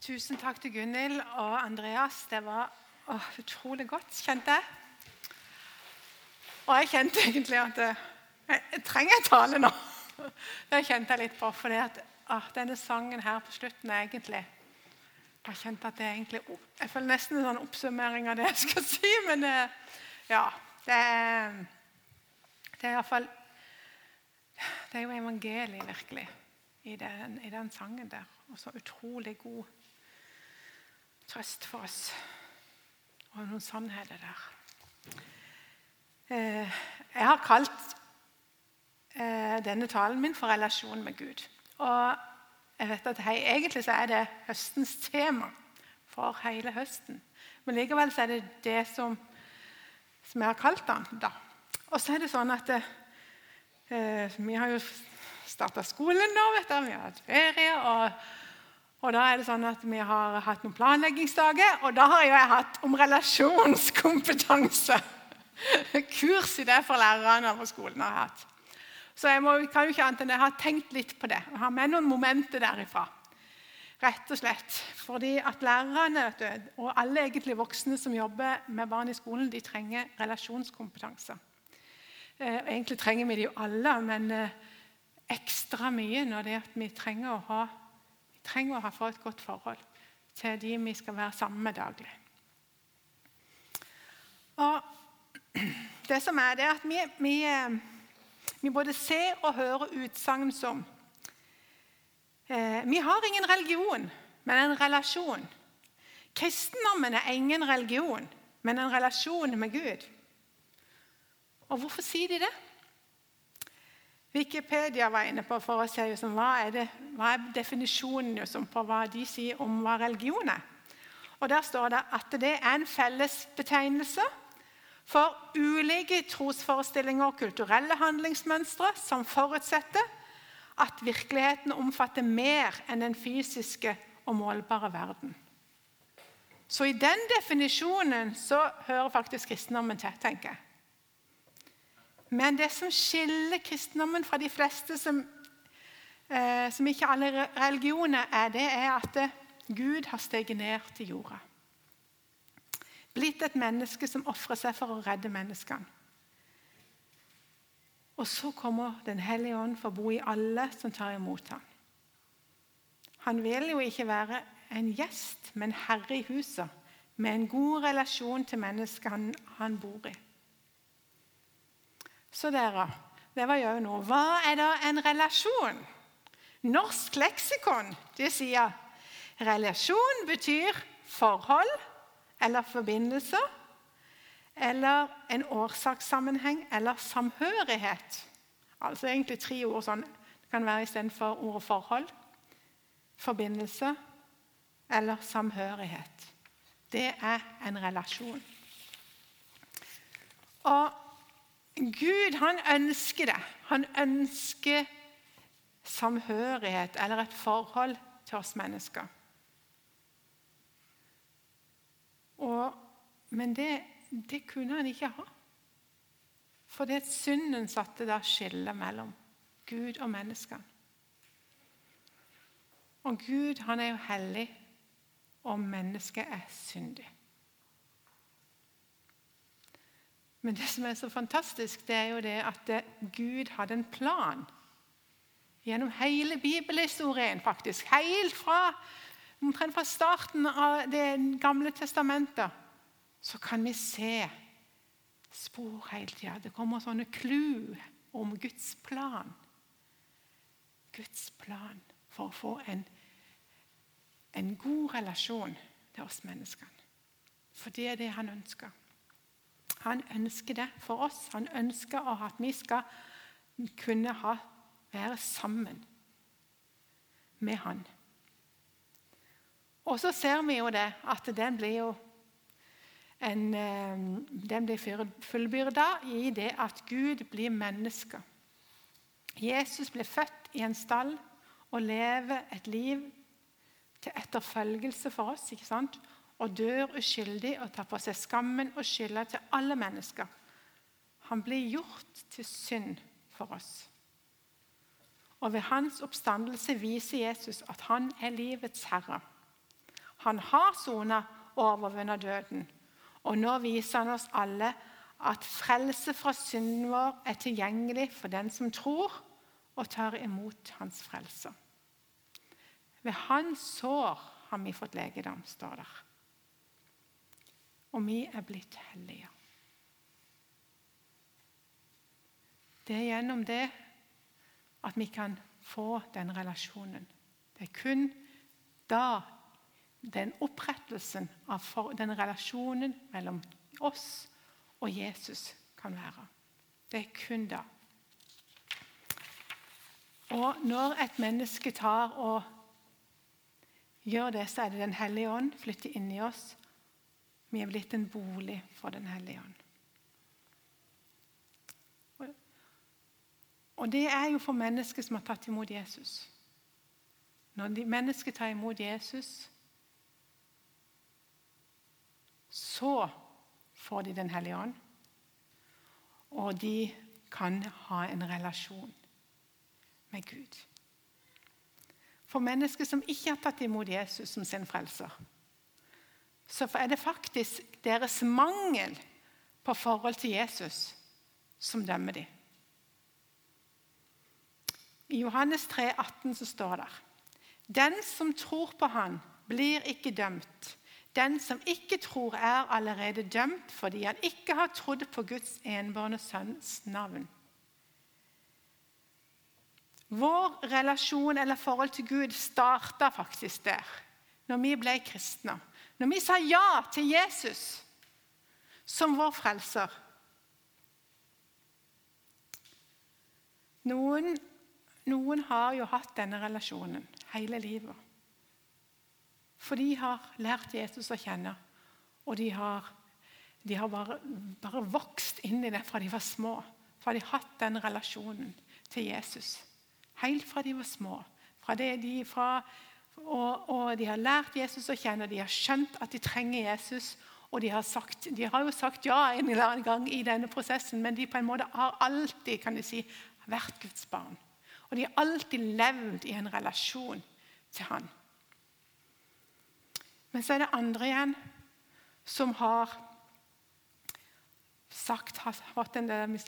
Tusen takk til Gunhild og Andreas. Det var å, utrolig godt, kjente jeg. Og jeg kjente egentlig at eh, jeg, jeg trenger en tale nå. Det kjente jeg litt på. For denne sangen her på slutten er egentlig Jeg kjente at det er egentlig Jeg føler nesten en sånn oppsummering av det jeg skal si. Men eh, ja, det er, det er iallfall Det er jo evangeliet, virkelig, i den, i den sangen der. Og så utrolig god trøst for oss. Og noen sannheter der. Eh, jeg har kalt eh, denne talen min for relasjon med Gud. Og jeg vet at hei, Egentlig så er det høstens tema for hele høsten. Men likevel så er det det som, som jeg har kalt den. da. Og så er det sånn at eh, Vi har jo starta skolen nå, vet du. vi har hatt ferie. og og da er det sånn at Vi har hatt noen planleggingsdager, og da har jeg hatt om relasjonskompetanse. Kurs i det for lærerne på skolen. har jeg hatt. Så jeg må, kan jo ikke annet enn jeg har tenkt litt på det. Jeg har med noen momenter derifra. Rett og slett. Fordi at lærerne du, og alle egentlig voksne som jobber med barn i skolen, de trenger relasjonskompetanse. Eh, egentlig trenger vi det jo alle, men eh, ekstra mye når det er at vi trenger å ha trenger å ha fått et godt forhold til de vi skal være sammen med daglig. Og det som er det er at vi, vi, vi både ser og hører utsagn som eh, Vi har ingen religion, men en relasjon. Kristendommen er ingen religion, men en relasjon med Gud. Og hvorfor sier de det? Wikipedia var inne på for å se liksom, hva, er det, hva er definisjonen liksom, på hva de sier om hva religion er. Og Der står det at det er en fellesbetegnelse for ulike trosforestillinger og kulturelle handlingsmønstre som forutsetter at virkeligheten omfatter mer enn den fysiske og målbare verden. Så i den definisjonen så hører faktisk kristendommen til, tenker jeg. Men det som skiller kristendommen fra de fleste som, eh, som ikke alle religioner er, det er at eh, Gud har steget ned til jorda. Blitt et menneske som ofrer seg for å redde menneskene. Og så kommer Den hellige ånd for å bo i alle som tar imot ham. Han vil jo ikke være en gjest, men herre i huset, med en god relasjon til mennesket han, han bor i. Så dere, det var jo noe. Hva er da en relasjon? Norsk leksikon det sier relasjon betyr forhold eller forbindelse eller en årsakssammenheng eller samhørighet. Altså egentlig tre ord sånn. Det kan være istedenfor ordet forhold, forbindelse eller samhørighet. Det er en relasjon. Og Gud han ønsker det. Han ønsker samhørighet eller et forhold til oss mennesker. Og, men det, det, kunne han ikke ha. For det synden satte da skillet mellom Gud og menneskene. Og Gud han er jo hellig, og mennesket er syndig. Men det som er så fantastisk, det er jo det at Gud hadde en plan. Gjennom hele bibelhistorien, faktisk. Helt fra, omtrent fra starten av Det gamle testamentet så kan vi se spor hele tida. Det kommer sånne clou om Guds plan. Guds plan for å få en, en god relasjon til oss menneskene. For det er det han ønsker. Han ønsker det for oss. Han ønsker at vi skal kunne ha, være sammen med han. Og så ser vi jo det at den blir jo en, eh, den blir fullbyrda i det at Gud blir menneske. Jesus blir født i en stall og lever et liv til etterfølgelse for oss. ikke sant? Og dør uskyldig og tar på seg skammen og skylda til alle mennesker. Han blir gjort til synd for oss. Og Ved hans oppstandelse viser Jesus at han er livets herre. Han har sona og overvunnet døden. Og nå viser han oss alle at frelse fra synden vår er tilgjengelig for den som tror og tar imot hans frelse. Ved hans sår har vi fått legedom, står der. Og vi er blitt hellige. Det er gjennom det at vi kan få den relasjonen. Det er kun da den opprettelsen av den relasjonen mellom oss og Jesus kan være. Det er kun da. Og når et menneske tar og gjør det, så er det Den hellige ånd flytter i oss. Vi er blitt en bolig for Den hellige ånd. Og det er jo for mennesker som har tatt imot Jesus. Når de mennesker tar imot Jesus, så får de Den hellige ånd. Og de kan ha en relasjon med Gud. For mennesker som ikke har tatt imot Jesus som sin frelser, så er det faktisk deres mangel på forhold til Jesus som dømmer dem. I Johannes 3, 18 så står det Den som tror på Han, blir ikke dømt. Den som ikke tror, er allerede dømt fordi han ikke har trodd på Guds enbårne sønns navn. Vår relasjon eller forhold til Gud starta faktisk der, når vi ble kristne. Når vi sa ja til Jesus som vår frelser. Noen, noen har jo hatt denne relasjonen hele livet. For de har lært Jesus å kjenne, og de har, de har bare, bare, vokst inn i det fra de var små. De har hatt den relasjonen til Jesus helt fra de var små. Fra de, fra, og, og, de har lært Jesus å kjenne, de har skjønt at de trenger Jesus. Og de har, sagt, de har jo sagt ja en eller annen gang i denne prosessen, men de på en måte har alltid kan du si, vært Guds barn. Og de har alltid levd i en relasjon til Han. Men så er det andre igjen som har sagt har fått en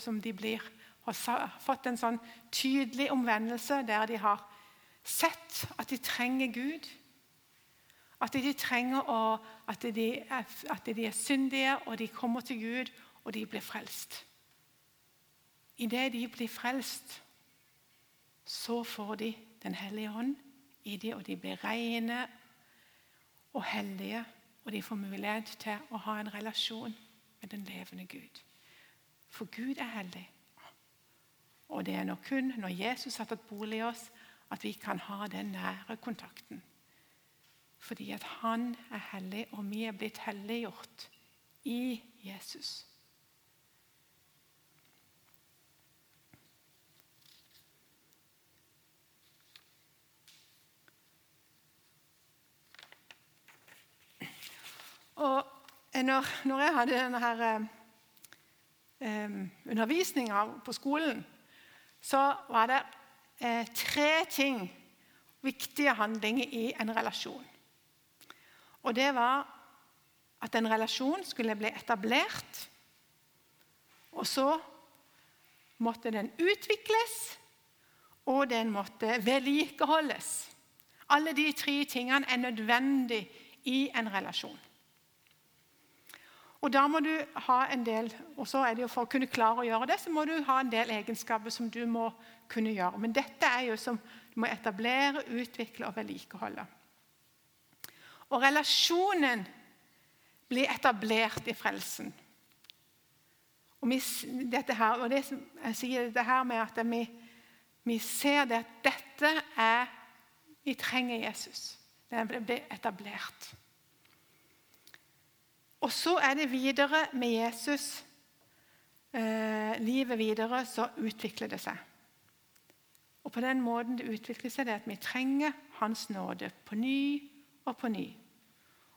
som de blir, har fått en sånn tydelig omvendelse der de har sett at de trenger Gud. At de trenger å, at de, at de er syndige, og de kommer til Gud, og de blir frelst. Idet de blir frelst, så får de Den hellige ånd i dem, og de blir rene og hellige, og de får mulighet til å ha en relasjon med den levende Gud. For Gud er hellig. Og det er nok kun når Jesus har tatt bolig i oss, at vi kan ha den nære kontakten. Fordi at han er hellig, og vi er blitt helliggjort i Jesus. Og når, når jeg hadde denne her, eh, undervisninga på skolen, så var det eh, tre ting, viktige handlinger i en relasjon. Og det var at en relasjon skulle bli etablert. Og så måtte den utvikles, og den måtte vedlikeholdes. Alle de tre tingene er nødvendige i en relasjon. Og da må du ha en del, og så er det jo For å kunne klare å gjøre det, så må du ha en del egenskaper som du må kunne gjøre. Men dette er jo som du må etablere, utvikle og vedlikeholde. Og relasjonen blir etablert i frelsen. Og, vi, dette her, og det jeg sier dette her med at vi, vi ser det at dette er Vi trenger Jesus. Det blir etablert. Og så er det videre med Jesus. Eh, livet videre, så utvikler det seg. Og på den måten det utvikler seg, det er at vi trenger Hans nåde på ny og på ny.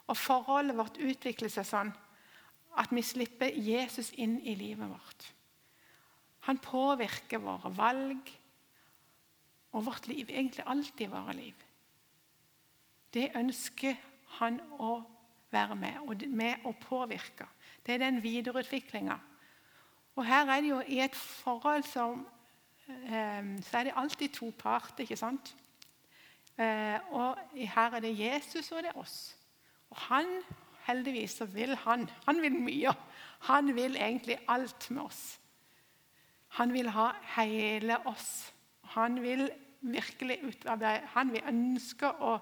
Og forholdet vårt utvikler seg sånn at vi slipper Jesus inn i livet vårt. Han påvirker våre valg og vårt liv, egentlig alltid våre liv. Det ønsker han å være med, og med å påvirke. Det er den videreutviklinga. Og her er det jo i et forhold som eh, Så er det alltid to parter, ikke sant? Eh, og her er det Jesus, og det er oss. Og han, heldigvis, så vil han. Han vil mye. Han vil egentlig alt med oss. Han vil ha hele oss. Han vil virkelig utarbeide Han vil ønske å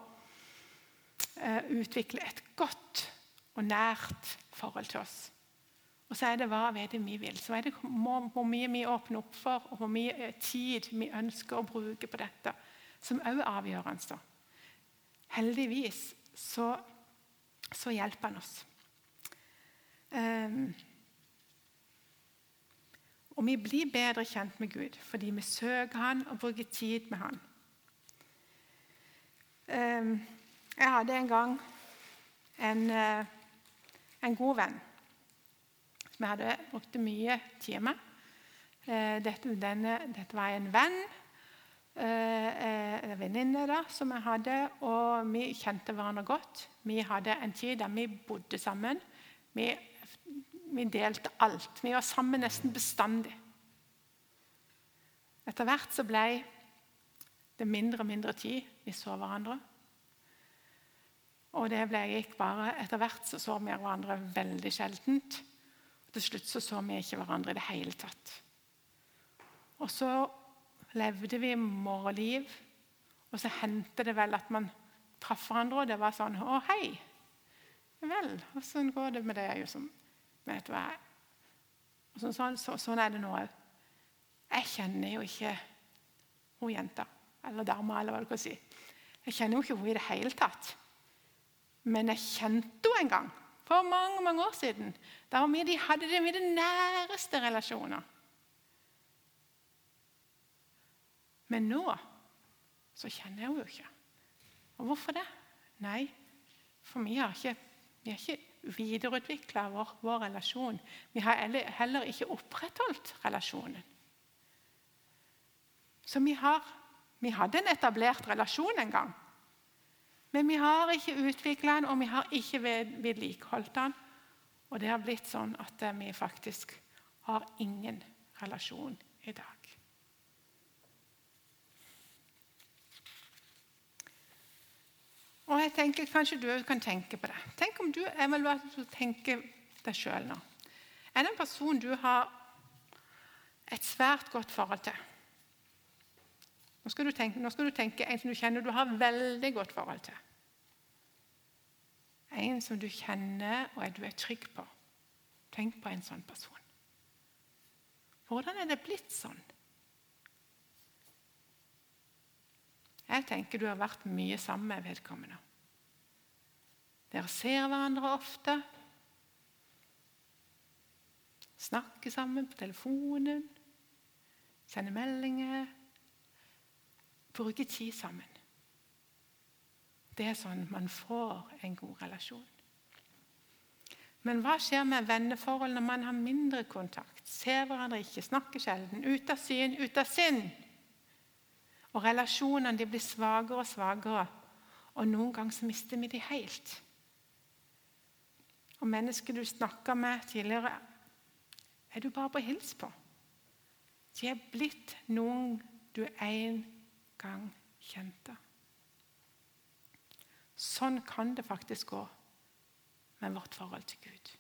utvikle et godt og nært forhold til oss. Og så er det hva er det vi vil. Så er det hvor mye vi åpner opp for, og hvor mye eh, tid vi ønsker å bruke på dette, som òg er avgjørende. Heldigvis så, så hjelper han oss. Um, og vi blir bedre kjent med Gud fordi vi søker Han og bruker tid med Han. Ehm, jeg hadde en gang en, eh, en god venn som jeg hadde brukt mye tid med. Eh, dette, denne, dette var en venn, eh, en venninne da, som jeg hadde, og vi kjente hverandre godt. Vi hadde en tid der vi bodde sammen. Vi vi delte alt. Vi var sammen nesten bestandig. Etter hvert så ble det mindre og mindre tid vi så hverandre. Og det ble gikk bare, Etter hvert så, så vi hverandre veldig sjeldent. Til slutt så, så vi ikke hverandre i det hele tatt. Og så levde vi morgenliv, og så hendte det vel at man traff hverandre, og det var sånn 'Å, hei. Vel, åssen går det med det? deg?' Vet du hva? Så, sånn, så, sånn er det nå òg. Jeg kjenner jo ikke hun jenta eller dama, eller hva du kan si. Jeg kjenner jo ikke hun i det hele tatt. Men jeg kjente henne en gang, for mange mange år siden. Da vi, de hadde det med de næreste relasjoner. Men nå så kjenner jeg henne jo ikke. Og hvorfor det? Nei, for vi har ikke, vi har ikke videreutvikla vår, vår, relasjon. Vi har heller ikke opprettholdt relasjonen. Så vi, har, vi hadde en etablert relasjon en gang. Men vi har ikke utvikla den, og vi har ikke vedlikeholdt den. Og det har blitt sånn at vi faktisk har ingen relasjon i dag. Og jeg tenker Kanskje du kan tenke på det. Tenk om du evaluerer tenker deg sjøl nå. Er det en person du har et svært godt forhold til? Nå skal, tenke, nå skal du tenke, en som du kjenner du har veldig godt forhold til. En som du kjenner og du er trygg på. Tenk på en sånn person. Hvordan er det blitt sånn? Jeg tenker du har vært mye sammen med vedkommende. Dere ser hverandre ofte. Snakker sammen på telefonen. Sender meldinger. Bruker tid sammen. Det er sånn man får en god relasjon. Men hva skjer med venneforhold når man har mindre kontakt? Ser hverandre ikke, snakker sjelden. Ut av syn, ut av sinn. Og relasjonene de blir svakere og svakere. Og noen ganger så mister vi de helt. Og mennesker du snakka med tidligere, er du bare på hils på. De er blitt noen du en gang kjente. Sånn kan det faktisk gå med vårt forhold til Gud.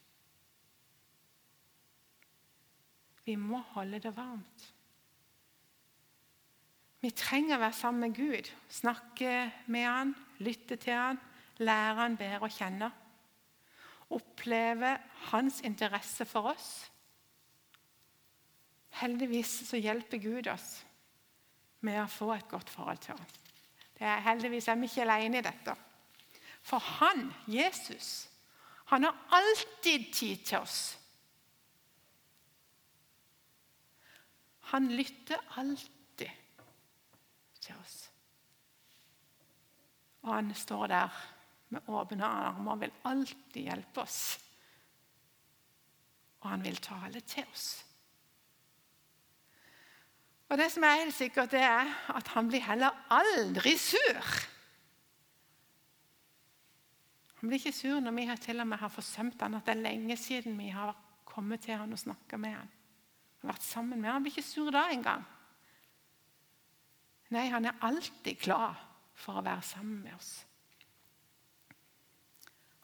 Vi må holde det varmt. Vi trenger å være sammen med Gud, snakke med Han, lytte til Han, lære Han bedre å kjenne. Oppleve Hans interesse for oss. Heldigvis så hjelper Gud oss med å få et godt forhold til ham. Det er, heldigvis er vi ikke alene i dette. For han, Jesus, han har alltid tid til oss. Han lytter alltid til oss. Og han står der med åpne armer og vil alltid hjelpe oss. Og han vil tale til oss. Og Det som er helt sikkert, det er at han blir heller aldri sur. Han blir ikke sur når vi til og med har forsømt han, at det er lenge siden vi har kommet til han og snakka med han. Han har vært sammen med han. Han blir ikke sur da engang. Nei, han er alltid glad for å være sammen med oss.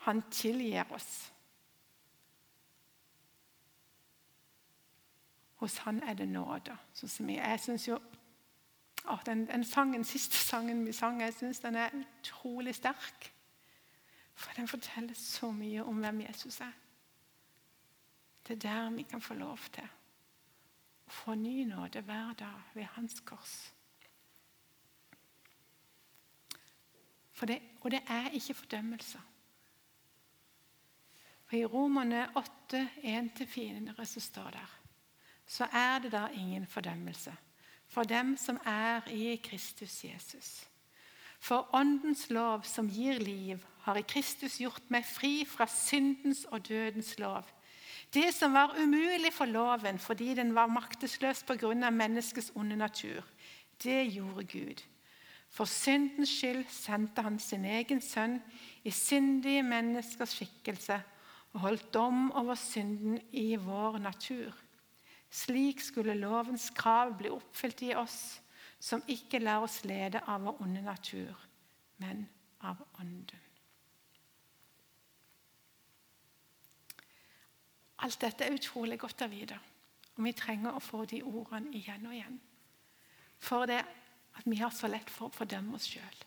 Han tilgir oss. Hos han er det nåde. Sånn som jeg, jeg synes jo å, den, den, sangen, siste sangen vi sang, jeg synes den er utrolig sterk. For den forteller så mye om hvem Jesus er. Det er der vi kan få lov til å få ny nåde hver dag ved Hans kors. Det, og det er ikke fordømmelse. For I Romerne 8, 1-4 så står det så er det da ingen fordømmelse for dem som er i Kristus Jesus. For Åndens lov, som gir liv, har i Kristus gjort meg fri fra syndens og dødens lov. Det som var umulig for loven fordi den var maktesløs pga. menneskets onde natur, det gjorde Gud. For syndens skyld sendte han sin egen sønn i syndige menneskers skikkelse og holdt dom over synden i vår natur. Slik skulle lovens krav bli oppfylt i oss som ikke lar oss lede av vår onde natur, men av Ånden. Alt dette er utrolig godt å vite, og vi trenger å få de ordene igjen og igjen. For det at vi har så lett for å fordømme oss sjøl.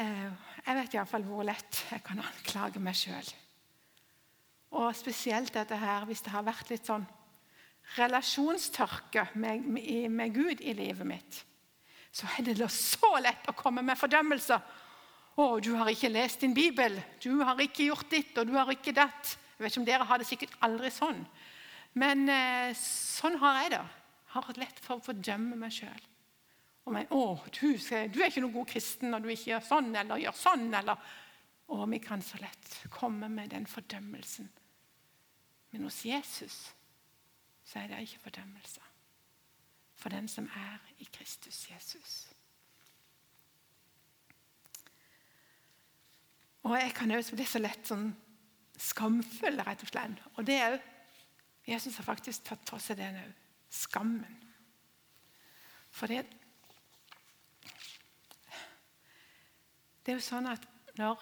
Eh, jeg vet iallfall hvor lett jeg kan anklage meg sjøl. Og spesielt dette her hvis det har vært litt sånn relasjonstørke med, med, med Gud i livet mitt. Så er det så lett å komme med fordømmelser. 'Å, du har ikke lest din bibel. Du har ikke gjort ditt, og du har ikke datt.' Jeg vet ikke om Dere har det sikkert aldri sånn, men eh, sånn har jeg det. Har lett for å fordømme meg sjøl. Og 'Å, du, du, er ikke noen god kristen når du ikke gjør sånn eller gjør sånn.' Eller, og vi kan så lett komme med den fordømmelsen. Men hos Jesus så er det ikke fordømmelse for den som er i Kristus Jesus. Og jeg kan også bli så lett sånn skamfull, rett og slett. Og det er Jesus har faktisk tatt på seg den òg. Skammen. For det Det er jo sånn at når,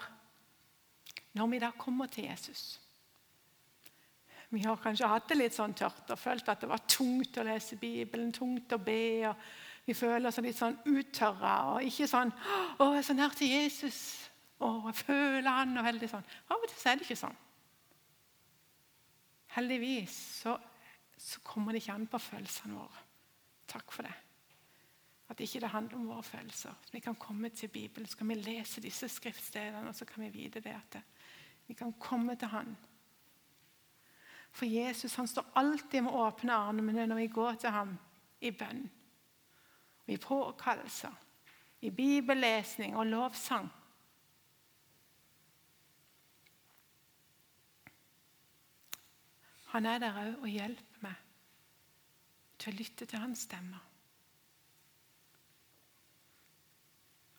når vi da kommer til Jesus vi har kanskje hatt det litt sånn tørt og følt at det var tungt å lese Bibelen, tungt å be. og Vi føler oss litt sånn uttørra og ikke sånn 'Å, jeg er så nær til Jesus.' Å, jeg føler han og veldig sånn. Av og til er det ikke sånn. Heldigvis så, så kommer det ikke an på følelsene våre. Takk for det. At ikke det handler om våre følelser. Vi kan komme til Bibelen, så kan vi lese disse skriftstedene, og så kan vi vite det at vi kan komme til Han for Jesus han står alltid med åpne armene når vi går til ham i bønn, i påkallelser, i bibellesning og lovsang. Han er der òg og hjelper meg til å lytte til hans stemme.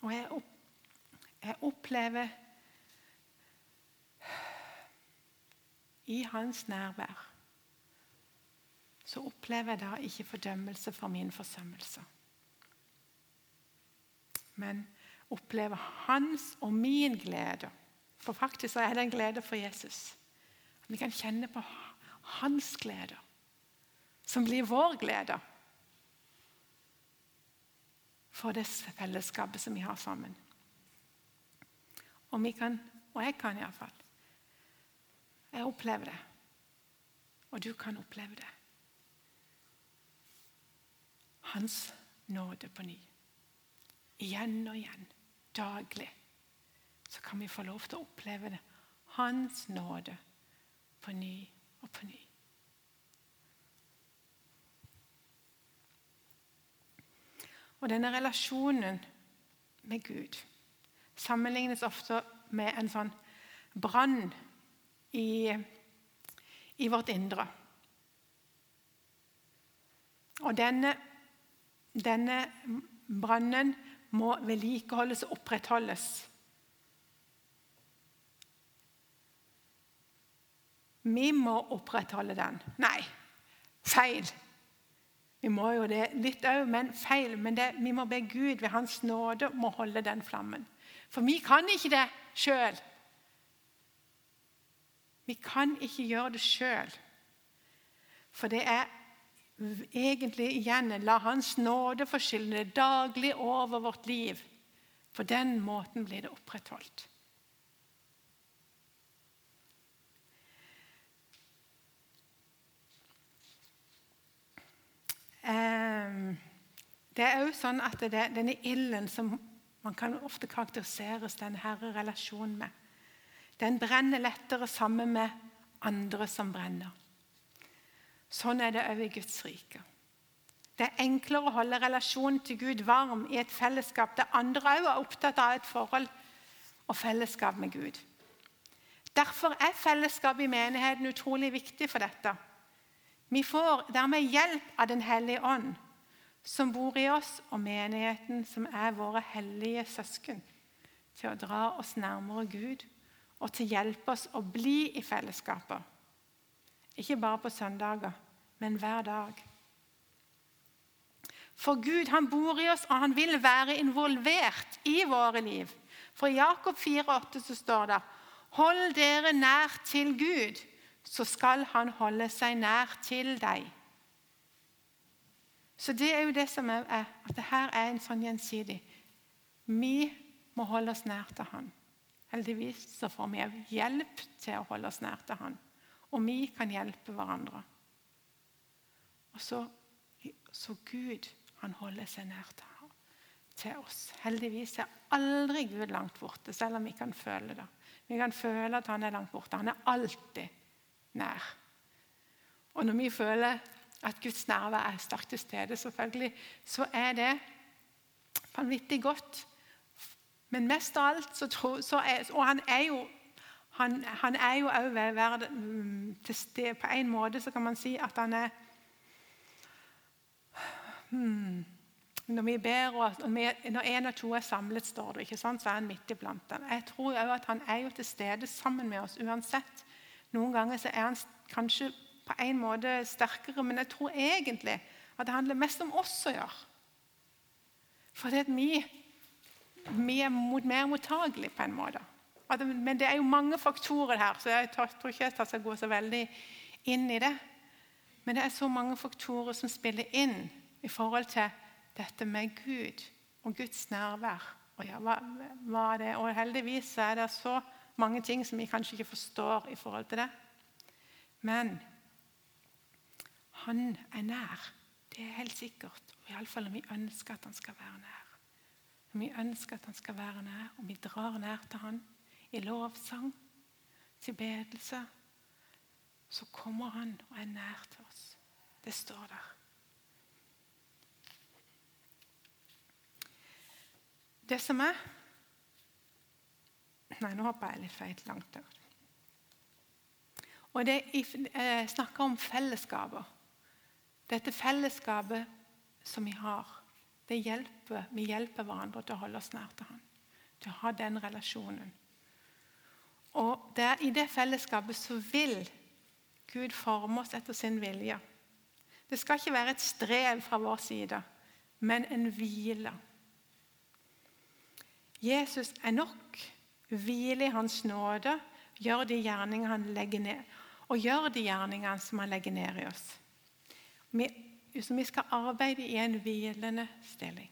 Og jeg, opp, jeg opplever i hans nærvær, så opplever jeg da ikke fordømmelse for min forsømmelse. Men opplever hans og min glede. For faktisk er det en glede for Jesus. Vi kan kjenne på hans glede, som blir vår glede. For det fellesskapet som vi har sammen. Og, vi kan, og jeg kan iallfall jeg opplever det. Og du kan oppleve det. Hans nåde på ny. Igjen og igjen. Daglig. Så kan vi få lov til å oppleve det. Hans nåde på ny og på ny. Og denne relasjonen med Gud sammenlignes ofte med en sånn brann i, i vårt indre. Og denne, denne brannen må vedlikeholdes og opprettholdes. Vi må opprettholde den. Nei, feil. Vi må jo det litt òg, men feil. Men det, vi må be Gud ved Hans nåde om å holde den flammen. For vi kan ikke det sjøl. Vi kan ikke gjøre det sjøl. For det er egentlig igjen la Hans nåde forskylle daglig over vårt liv. På den måten blir det opprettholdt. Ehm, det er også sånn at det, denne ilden som man kan ofte karakteriseres denne relasjonen med, den brenner lettere sammen med andre som brenner. Sånn er det òg i Guds rike. Det er enklere å holde relasjonen til Gud varm i et fellesskap der andre òg er opptatt av et forhold og fellesskap med Gud. Derfor er fellesskap i menigheten utrolig viktig for dette. Vi får dermed hjelp av Den hellige ånd, som bor i oss, og menigheten, som er våre hellige søsken, til å dra oss nærmere Gud og til å hjelpe oss å bli i fellesskapet. Ikke bare på søndager, men hver dag. For Gud han bor i oss, og han vil være involvert i våre liv. For i Jakob 4,8 så står det Hold dere nær til Gud, så skal han holde seg nær til deg. Så det er jo det som er, at det her er en sånn gjensidig. Vi må holde oss nær til han. Heldigvis så får vi hjelp til å holde oss nær til han. Og vi kan hjelpe hverandre. Og så, så Gud, han holder seg nær til, til oss. Heldigvis er aldri Gud langt borte, selv om vi kan føle det. Vi kan føle at han er langt borte. Han er alltid nær. Og når vi føler at Guds nærvær er sterkt til stede, selvfølgelig, så er det vanvittig godt. Men mest av alt så så er, Og han er jo han, han er jo òg ved verden til stede På en måte så kan man si at han er hmm, Når vi ber, og når en og to er samlet, står det, ikke sant, så er han midt iblant dem. Jeg tror òg at han er jo til stede sammen med oss uansett. Noen ganger så er han kanskje på en måte sterkere, men jeg tror egentlig at det handler mest om oss å gjøre. For det vi, mer mottagelige på en måte. Men det er jo mange faktorer her, så jeg tror ikke jeg skal gå så veldig inn i det. Men det er så mange faktorer som spiller inn i forhold til dette med Gud og Guds nærvær. Og, ja, hva, hva og heldigvis er det så mange ting som vi kanskje ikke forstår i forhold til det. Men han er nær. Det er helt sikkert. Iallfall om vi ønsker at han skal være nær. Om vi ønsker at han skal være nær, og vi drar nær til han i lovsang, til bedelse, så kommer han og er nær til oss. Det står der. Det som er Nei, nå hopper jeg litt feil langt. der. Og det Jeg snakker om fellesskaper. Dette fellesskapet som vi har, det hjelper, vi hjelper hverandre til å holde oss nær til Han. Til å ha den relasjonen. Og der, I det fellesskapet så vil Gud forme oss etter sin vilje. Det skal ikke være et strev fra vår side, men en hvile. Jesus er nok. Hvile i Hans nåde. Gjør de gjerningene han legger ned. Og gjør de gjerningene som han legger ned i oss. Vi, vi skal arbeide i en hvilende stilling.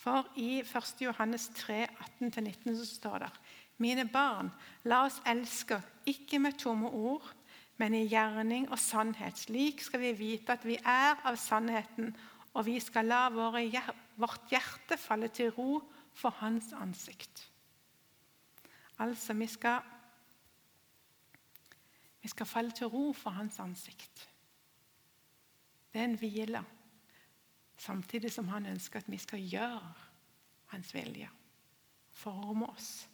For i 1. Johannes 3, 18-19 så står det mine barn, la oss elske, ikke med tomme ord, men i gjerning og sannhet. Slik skal vi vite at vi er av sannheten, og vi skal la våre, vårt hjerte falle til ro for Hans ansikt. Altså, vi skal, vi skal falle til ro for Hans ansikt. Det er en hvile, samtidig som han ønsker at vi skal gjøre hans vilje. Forme oss.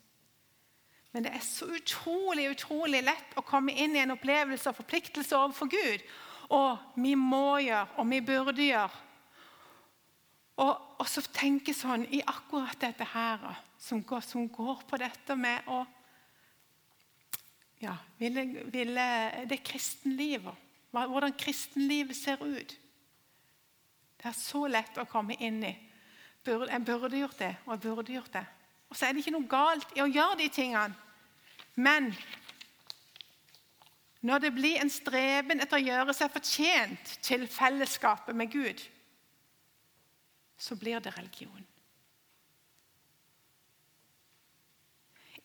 Men det er så utrolig utrolig lett å komme inn i en opplevelse og forpliktelse overfor Gud. Og vi må gjøre, og vi burde gjøre. Og, og så tenke sånn i akkurat dette her, som går, som går på dette med å ja, ville, ville det kristenlivet, hvordan kristenlivet ser ut. Det er så lett å komme inn i. Jeg burde gjort det, og jeg burde gjort det. Og så er det ikke noe galt i å gjøre de tingene. Men når det blir en streben etter å gjøre seg fortjent til fellesskapet med Gud, så blir det religion.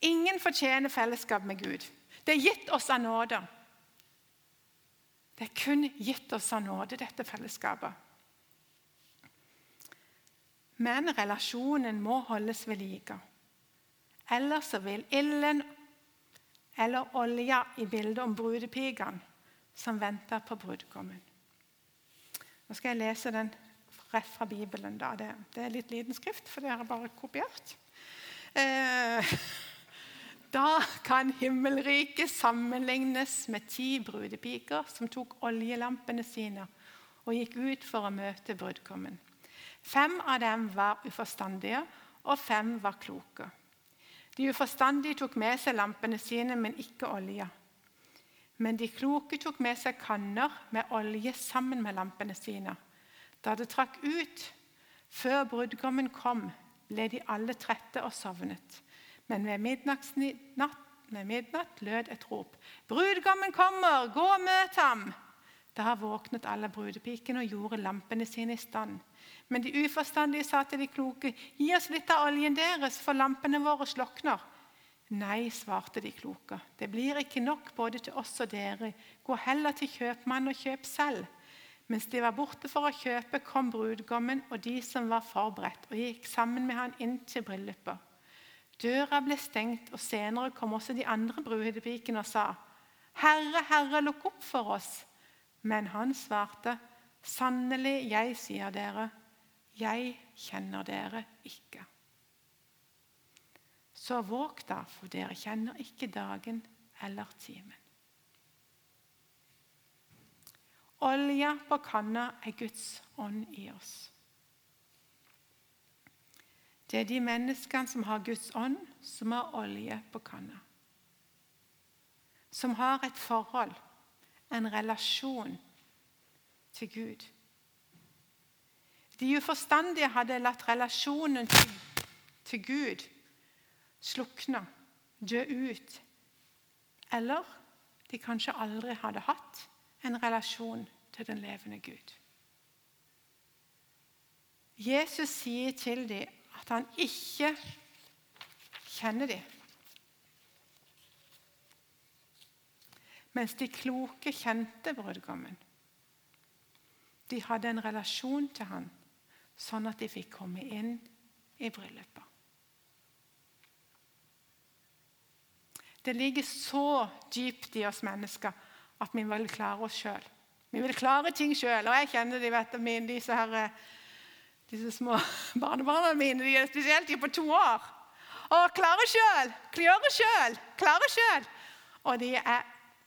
Ingen fortjener fellesskap med Gud. Det er gitt oss av nåde. Det er kun gitt oss av nåde, dette fellesskapet. Men relasjonen må holdes ved like. Ellers vil ilden eller olja i bildet om brudepikene som venter på brudgommen. Nå skal jeg lese den rett fra Bibelen. da. Det, det er litt liten skrift, for det har jeg bare kopiert. Eh, da kan himmelriket sammenlignes med ti brudepiker som tok oljelampene sine og gikk ut for å møte brudgommen. Fem av dem var uforstandige, og fem var kloke. De uforstandige tok med seg lampene sine, men ikke olja. Men de kloke tok med seg kanner med olje sammen med lampene sine. Da det trakk ut, før brudgommen kom, ble de alle trette og sovnet. Men ved midnatt, ved midnatt lød et rop. 'Brudgommen kommer! Gå og møt ham!' Da våknet alle brudepikene og gjorde lampene sine i stand. Men de uforstandige sa til de kloke, 'Gi oss litt av oljen deres, for lampene våre slokner.' Nei, svarte de kloke, det blir ikke nok både til oss og dere. Gå heller til kjøpmannen og kjøp selv. Mens de var borte for å kjøpe, kom brudgommen og de som var forberedt, og gikk sammen med han inn til bryllupet. Døra ble stengt, og senere kom også de andre brudepikene og sa, 'Herre, Herre, lukk opp for oss.' Men han svarte, 'Sannelig, jeg sier dere, jeg kjenner dere ikke.' Så våg da, for dere kjenner ikke dagen eller timen. Olja på kanna er Guds ånd i oss. Det er de menneskene som har Guds ånd, som har olje på kanna. Som har et forhold, en relasjon til Gud. De uforstandige hadde latt relasjonen til, til Gud slukne, dø ut. Eller de kanskje aldri hadde hatt en relasjon til den levende Gud. Jesus sier til dem at han ikke kjenner dem. Mens de kloke kjente brudgommen. De hadde en relasjon til han, sånn at de fikk komme inn i bryllupet. Det ligger så dypt i oss mennesker at vi vil klare oss sjøl. Vi vil klare ting sjøl. Og jeg kjenner de, vet, disse her disse små barnebarna mine de er spesielt de er på to år. Og klarer sjøl, klarer sjøl, klarer sjøl. Og de er,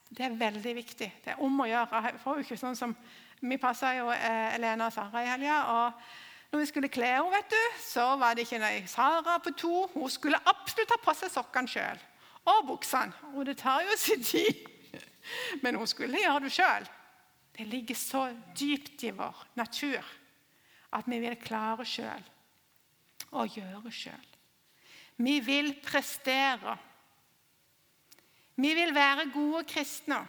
det er veldig viktig. Det er om å gjøre. Jeg får jo ikke sånn som, Vi passa jo eh, Elena og Sara i helga. og når vi skulle kle henne, vet du, så var det ikke noe Sara på to. Hun skulle absolutt ta på seg sokkene sjøl. Og buksene. Og det tar jo sin tid. Men hun skulle gjøre det sjøl. Det ligger så dypt i vår natur at vi vil klare sjøl og gjøre sjøl. Vi vil prestere. Vi vil være gode kristne.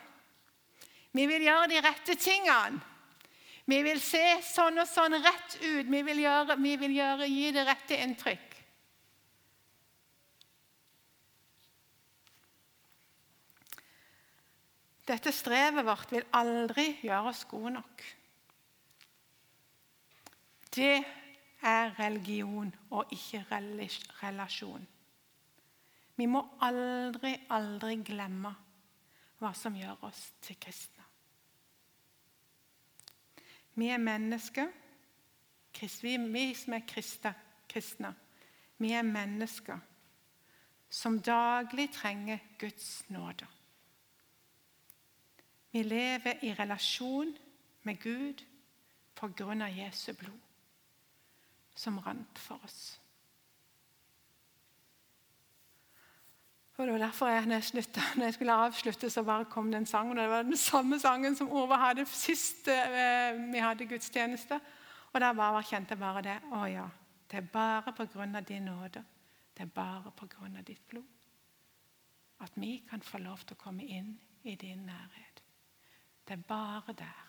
Vi vil gjøre de rette tingene. Vi vil se sånn og sånn rett ut. Vi vil, gjøre, vi vil gjøre, gi det rette inntrykk. Dette strevet vårt vil aldri gjøre oss gode nok. Det er religion og ikke relasjon. Vi må aldri, aldri glemme hva som gjør oss til kristne. Vi er mennesker. Vi som er kristne, vi er mennesker som daglig trenger Guds nåde. Vi lever i relasjon med Gud på grunn av Jesu blod som rant for oss. Og det var derfor jeg, når, jeg sluttet, når jeg skulle avslutte, så bare kom det en sang. og Det var den samme sangen som Ove hadde sist eh, vi hadde gudstjeneste. Og da bare kjente jeg bare det. Å ja, det er bare på grunn av din nåde. Det er bare på grunn av ditt blod. At vi kan få lov til å komme inn i din nærhet. Det er bare der.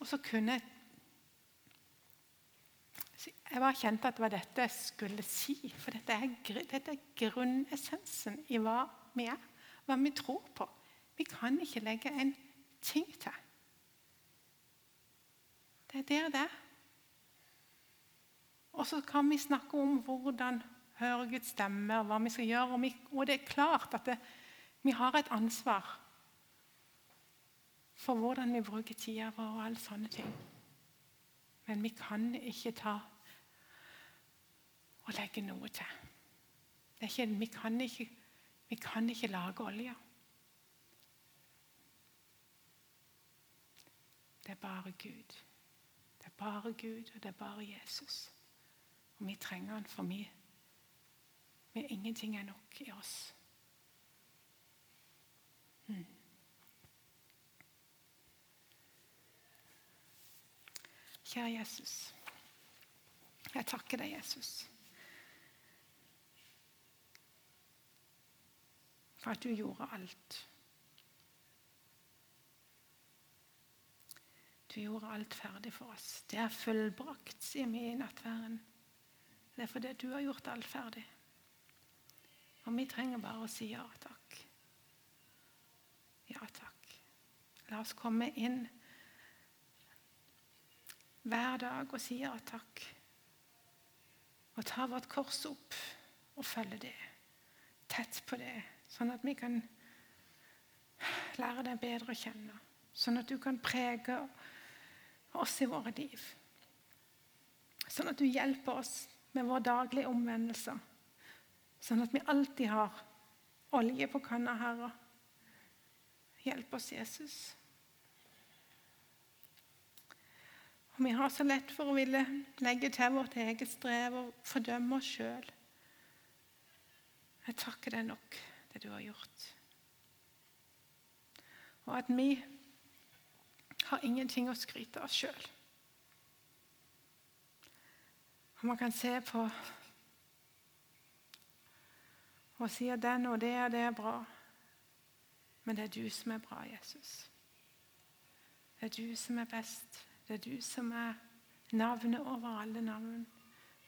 Og så kunne jeg jeg bare kjente at det var dette jeg skulle si. For dette er, dette er grunnessensen i hva vi er, hva vi tror på. Vi kan ikke legge en ting til. Det er der det er. Og så kan vi snakke om hvordan høre Guds stemme, hva vi skal gjøre. Og, vi, og det er klart at det, vi har et ansvar for hvordan vi bruker tida vår og alle sånne ting. Men vi kan ikke ta og legge noe til. Ikke, vi, kan ikke, vi kan ikke lage olje. Det er bare Gud. Det er bare Gud, og det er bare Jesus. Og vi trenger han for mye. Men ingenting er nok i oss. Hmm. Kjære Jesus. Jeg takker deg, Jesus. For at du gjorde alt. Du gjorde alt ferdig for oss. Det er fullbrakt, sier vi i nattværen. Det er fordi du har gjort alt ferdig. Og vi trenger bare å si ja takk. Ja takk. La oss komme inn hver dag og si ja takk. Og ta vårt kors opp og følge det. Tett på det, sånn at vi kan lære deg bedre å kjenne. Sånn at du kan prege oss i våre liv. Sånn at du hjelper oss med vår daglige omvendelse. Sånn at vi alltid har olje på kanna, Herre. Hjelp oss, Jesus. Og Vi har så lett for å ville legge til vårt eget strev og fordømme oss sjøl. Jeg takker deg nok, det du har gjort. Og at vi har ingenting å skryte av sjøl. Og man kan se på og si at den og det det er bra. Men det er du som er bra, Jesus. Det er du som er best. Det er du som er navnet over alle navn.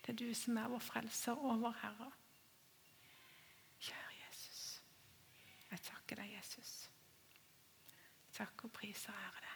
Det er du som er vår frelser og vår Herre. Kjære Jesus. Jeg takker deg, Jesus. Takk og priser og ære deg.